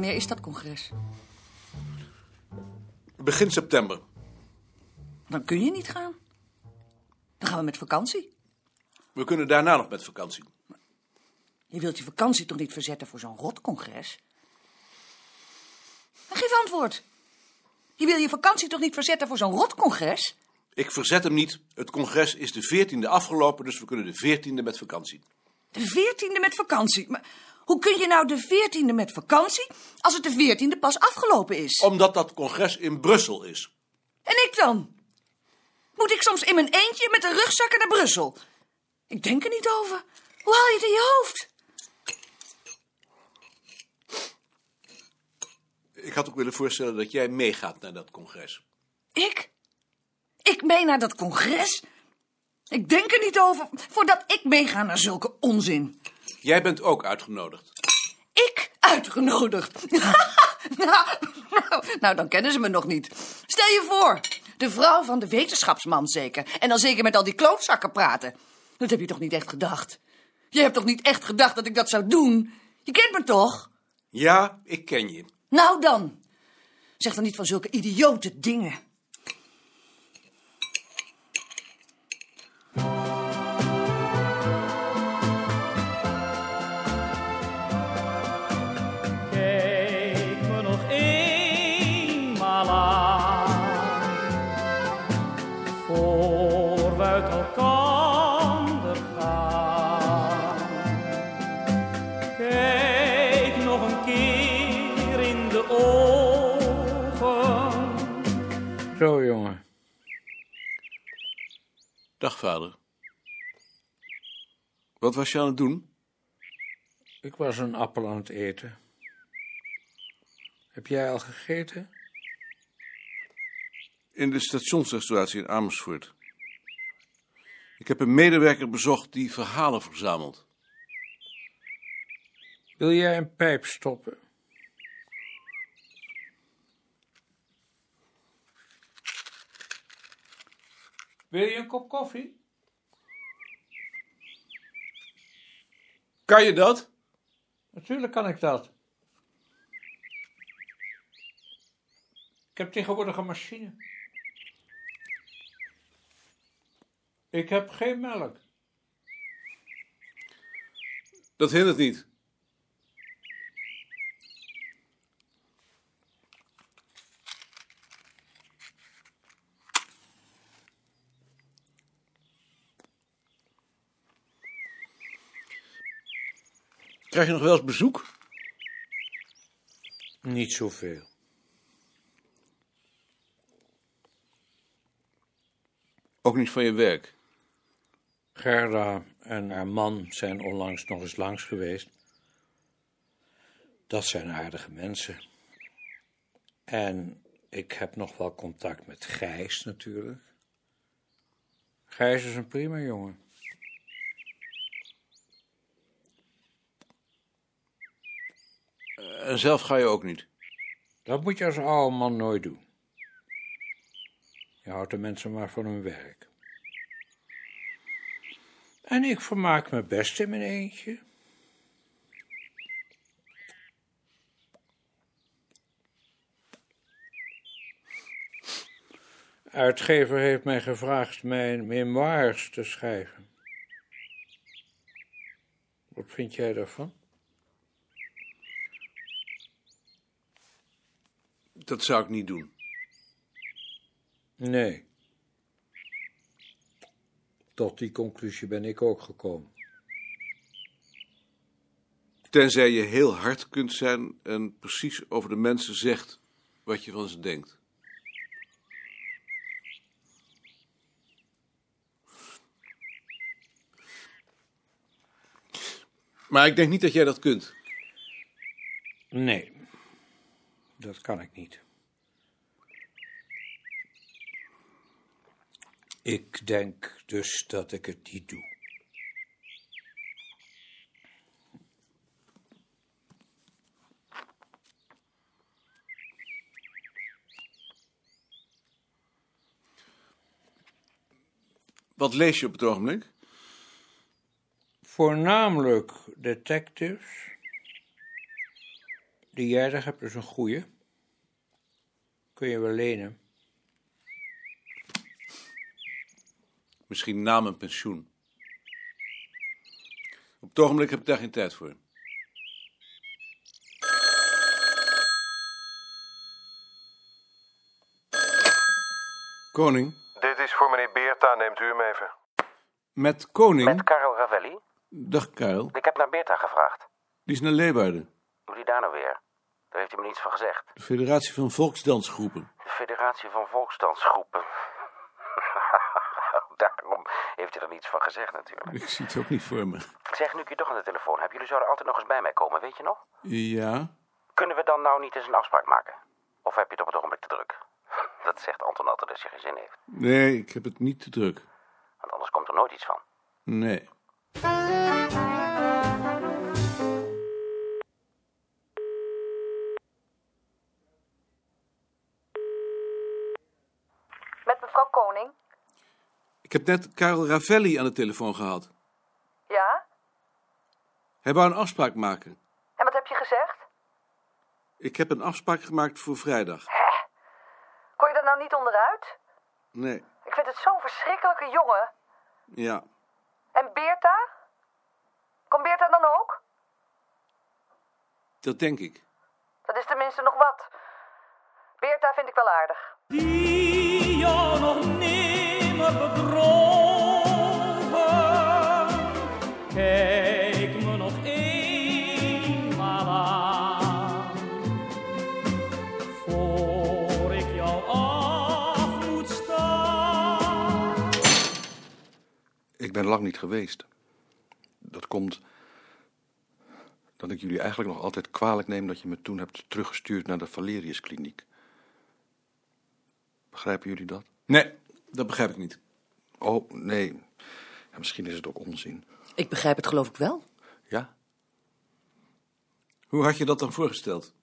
Wanneer is dat congres? Begin september. Dan kun je niet gaan. Dan gaan we met vakantie. We kunnen daarna nog met vakantie. Je wilt je vakantie toch niet verzetten voor zo'n rotcongres? Geef antwoord. Je wil je vakantie toch niet verzetten voor zo'n rotcongres? Ik verzet hem niet. Het congres is de veertiende afgelopen, dus we kunnen de veertiende met vakantie. De veertiende met vakantie. Maar hoe kun je nou de veertiende met vakantie als het de veertiende pas afgelopen is? Omdat dat congres in Brussel is. En ik dan? Moet ik soms in mijn eentje met de rugzakken naar Brussel? Ik denk er niet over. Hoe haal je het in je hoofd? Ik had ook willen voorstellen dat jij meegaat naar dat congres. Ik? Ik mee naar dat congres? Ik denk er niet over voordat ik meega naar zulke onzin. Jij bent ook uitgenodigd. Ik uitgenodigd? nou, nou, nou, dan kennen ze me nog niet. Stel je voor, de vrouw van de wetenschapsman zeker. En dan zeker met al die klootzakken praten. Dat heb je toch niet echt gedacht? Je hebt toch niet echt gedacht dat ik dat zou doen? Je kent me toch? Ja, ik ken je. Nou dan. Zeg dan niet van zulke idiote dingen. Vader. Wat was je aan het doen? Ik was een appel aan het eten. Heb jij al gegeten? In de stationsrestauratie in Amersfoort. Ik heb een medewerker bezocht die verhalen verzamelt. Wil jij een pijp stoppen? Wil je een kop koffie? Kan je dat? Natuurlijk kan ik dat. Ik heb tegenwoordig een machine. Ik heb geen melk. Dat hindert niet. Krijg je nog wel eens bezoek? Niet zoveel. Ook niet van je werk. Gerda en haar man zijn onlangs nog eens langs geweest. Dat zijn aardige mensen. En ik heb nog wel contact met Gijs natuurlijk. Gijs is een prima jongen. En zelf ga je ook niet. Dat moet je als oude man nooit doen. Je houdt de mensen maar van hun werk. En ik vermaak me best in mijn eentje. Uitgever heeft mij gevraagd mijn memoires te schrijven. Wat vind jij daarvan? Dat zou ik niet doen. Nee. Tot die conclusie ben ik ook gekomen. Tenzij je heel hard kunt zijn en precies over de mensen zegt wat je van ze denkt. Maar ik denk niet dat jij dat kunt. Nee, dat kan ik niet. Ik denk dus dat ik het niet doe. Wat lees je op het ogenblik? Voornamelijk detectives Die jij daar hebt is een goeie. Kun je wel lenen. Misschien na mijn pensioen. Op het ogenblik heb ik daar geen tijd voor. Koning, Dit is voor meneer Beerta, neemt u hem even. met Koning. Met Karel Ravelli? Dag Karel, Ik heb naar Beerta gevraagd. die is naar Leeuwarden. Hoe die daar nou weer? Daar heeft hij me niets van gezegd. De Federatie van Volksdansgroepen. De Federatie van Volksdansgroepen. Daarom heeft hij er niets van gezegd natuurlijk. Ik zie het ook niet voor me. Zeg, nu ik je toch aan de telefoon heb, jullie zouden altijd nog eens bij mij komen, weet je nog? Ja, Kunnen we dan nou niet eens een afspraak maken? Of heb je het op het ogenblik te druk? Dat zegt Anton altijd als je geen zin heeft. nee, ik heb het niet te druk. Want anders komt er nooit iets van. Nee. Mevrouw Koning? Ik heb net Karel Ravelli aan de telefoon gehad. Ja? Hij wou een afspraak maken. En wat heb je gezegd? Ik heb een afspraak gemaakt voor vrijdag. Kon je er nou niet onderuit? Nee, Ik vind het zo'n verschrikkelijke jongen. ja. En Beerta? Komt Beerta dan ook? Dat denk ik. Dat is tenminste nog wat. Beerta vind ik wel aardig. Jou nog nimmer bedrogen. Kijk me nog eenmaal aan, voor ik jou af moet staan. Ik ben lang niet geweest. Dat komt dat ik jullie eigenlijk nog altijd kwalijk neem dat je me toen hebt teruggestuurd naar de Valeriuskliniek. Begrijpen jullie dat? Nee, dat begrijp ik niet. Oh, nee. Ja, misschien is het ook onzin. Ik begrijp het geloof ik wel. Ja? Hoe had je dat dan voorgesteld?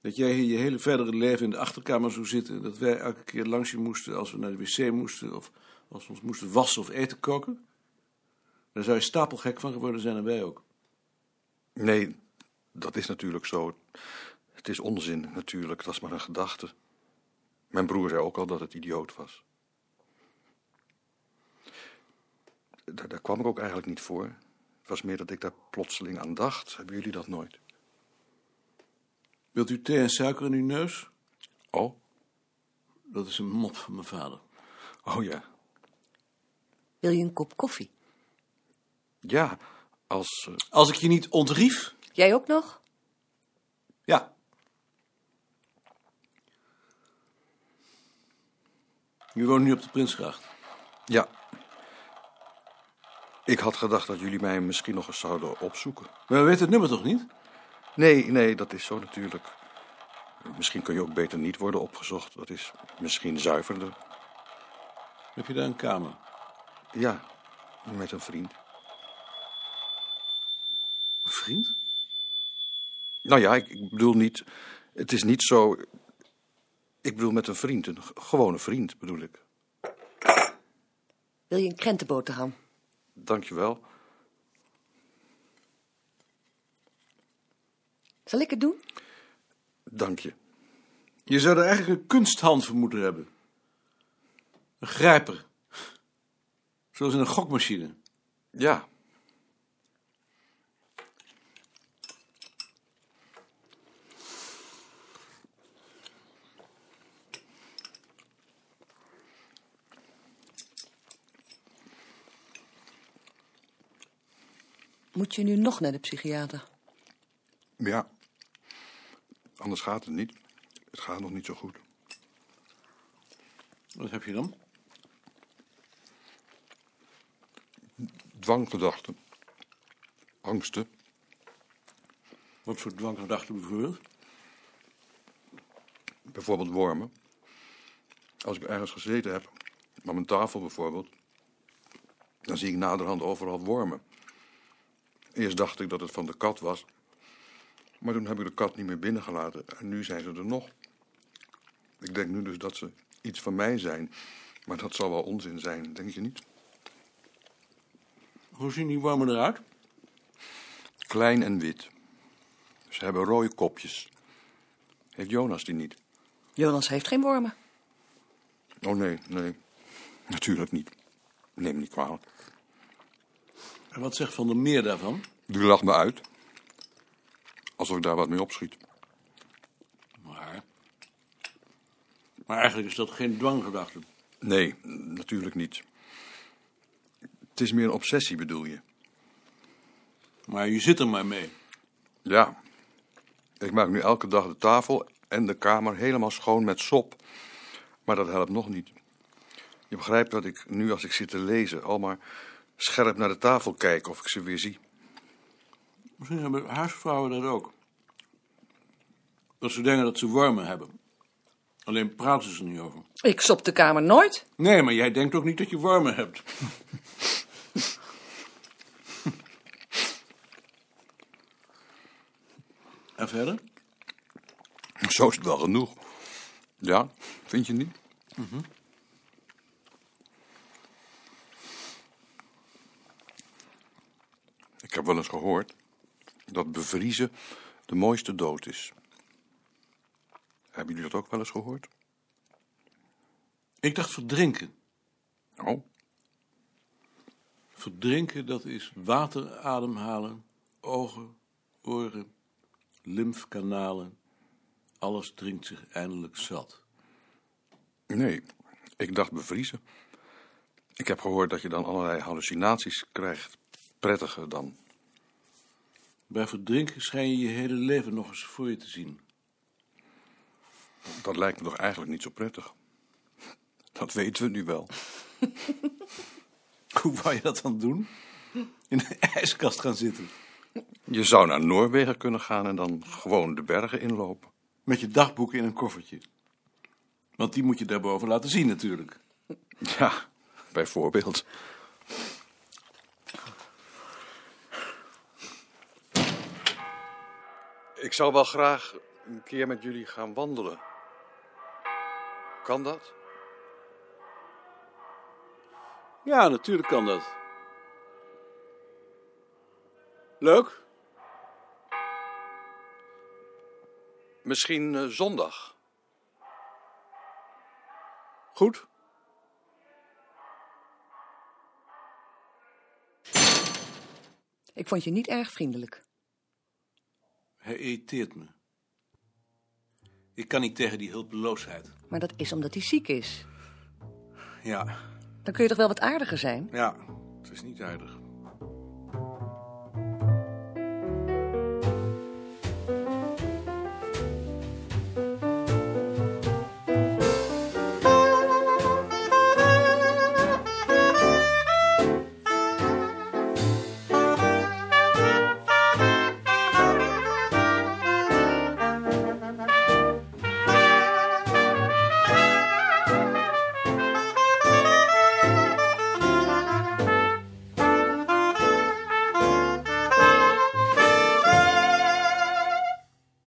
Dat jij hier je hele verdere leven in de achterkamer zou zitten... dat wij elke keer langs je moesten als we naar de wc moesten... of als we ons moesten wassen of eten koken? Daar zou je stapelgek van geworden zijn en wij ook. Nee, dat is natuurlijk zo. Het is onzin, natuurlijk. Dat is maar een gedachte. Mijn broer zei ook al dat het idioot was. Daar, daar kwam ik ook eigenlijk niet voor. Het was meer dat ik daar plotseling aan dacht. Hebben jullie dat nooit? Wilt u thee en suiker in uw neus? Oh? Dat is een mop van mijn vader. Oh ja. Wil je een kop koffie? Ja, als... eh, Als ik je niet ontrief? Jij ook nog? Ja. Je woont nu op de Prinsgracht. ja. Ik had gedacht dat jullie mij misschien nog eens zouden opzoeken. Maar we weten het nummer toch niet? Nee, nee, dat is zo natuurlijk. Misschien kun je ook beter niet worden opgezocht. Dat is misschien zuiverder. Heb je daar een kamer? Ja, met een vriend. Een vriend? Nou ja, ik, ik bedoel niet... Het is niet zo... Ik bedoel met een vriend, een gewone vriend bedoel ik. Wil je een krentenboterham? Dankjewel. Zal ik het doen? Dank je. Je zou er eigenlijk een kunsthand voor moeten hebben. Een grijper. Zoals in een gokmachine. Ja. Moet je nu nog naar de psychiater? Ja. Anders gaat het niet. Het gaat nog niet zo goed. Wat heb je dan? Dwanggedachten. Angsten. Wat voor dwanggedachten bijvoorbeeld? Bijvoorbeeld wormen. Als ik ergens gezeten heb, aan mijn tafel bijvoorbeeld, dan zie ik naderhand overal wormen. Eerst dacht ik dat het van de kat was, maar toen heb ik de kat niet meer binnengelaten en nu zijn ze er nog. Ik denk nu dus dat ze iets van mij zijn, maar dat zal wel onzin zijn, denk je niet? Hoe zien die wormen eruit? Klein en wit. Ze hebben rode kopjes. Heeft Jonas die niet? Jonas heeft geen wormen. Oh nee, nee. Natuurlijk niet. Neem me niet kwalijk. En wat zegt Van der Meer daarvan? Die lacht me uit. Alsof ik daar wat mee opschiet. Maar... Maar eigenlijk is dat geen dwanggedachte. Nee, natuurlijk niet. Het is meer een obsessie, bedoel je? Maar je zit er maar mee. Ja. Ik maak nu elke dag de tafel en de kamer helemaal schoon met sop. Maar dat helpt nog niet. Je begrijpt dat ik nu als ik zit te lezen al maar scherp naar de tafel kijk of ik ze weer zie. Misschien hebben huisvrouwen dat ook. Dat ze denken dat ze wormen hebben. Alleen praten ze er niet over. Ik sop de kamer nooit. Nee, maar jij denkt ook niet dat je wormen hebt. en verder? Zo is het wel genoeg. Ja, vind je niet? Ik heb wel eens gehoord dat bevriezen de mooiste dood is. Hebben jullie dat ook wel eens gehoord? Ik dacht verdrinken. Oh, Verdrinken, dat is water ademhalen, ogen, oren, lymfkanalen. Alles drinkt zich eindelijk zat. nee. Ik dacht bevriezen. Ik heb gehoord dat je dan allerlei hallucinaties krijgt. Prettiger dan. Bij verdrinken schijn je je hele leven nog eens voor je te zien. Dat lijkt me toch eigenlijk niet zo prettig. Dat weten we nu wel. Hoe wou je dat dan doen? In de ijskast gaan zitten. Je zou naar Noorwegen kunnen gaan en dan gewoon de bergen inlopen. Met je dagboek in een koffertje. Want die moet je daarboven laten zien natuurlijk. Ja, bijvoorbeeld. Ik zou wel graag een keer met jullie gaan wandelen. Kan dat? Ja, natuurlijk kan dat. Leuk? Misschien eh, zondag. Goed? Ik vond je niet erg vriendelijk. Hij irriteert me. Ik kan niet tegen die hulpeloosheid. Maar dat is omdat hij ziek is. Ja, Dan kun je toch wel wat aardiger zijn? ja, het is niet aardig.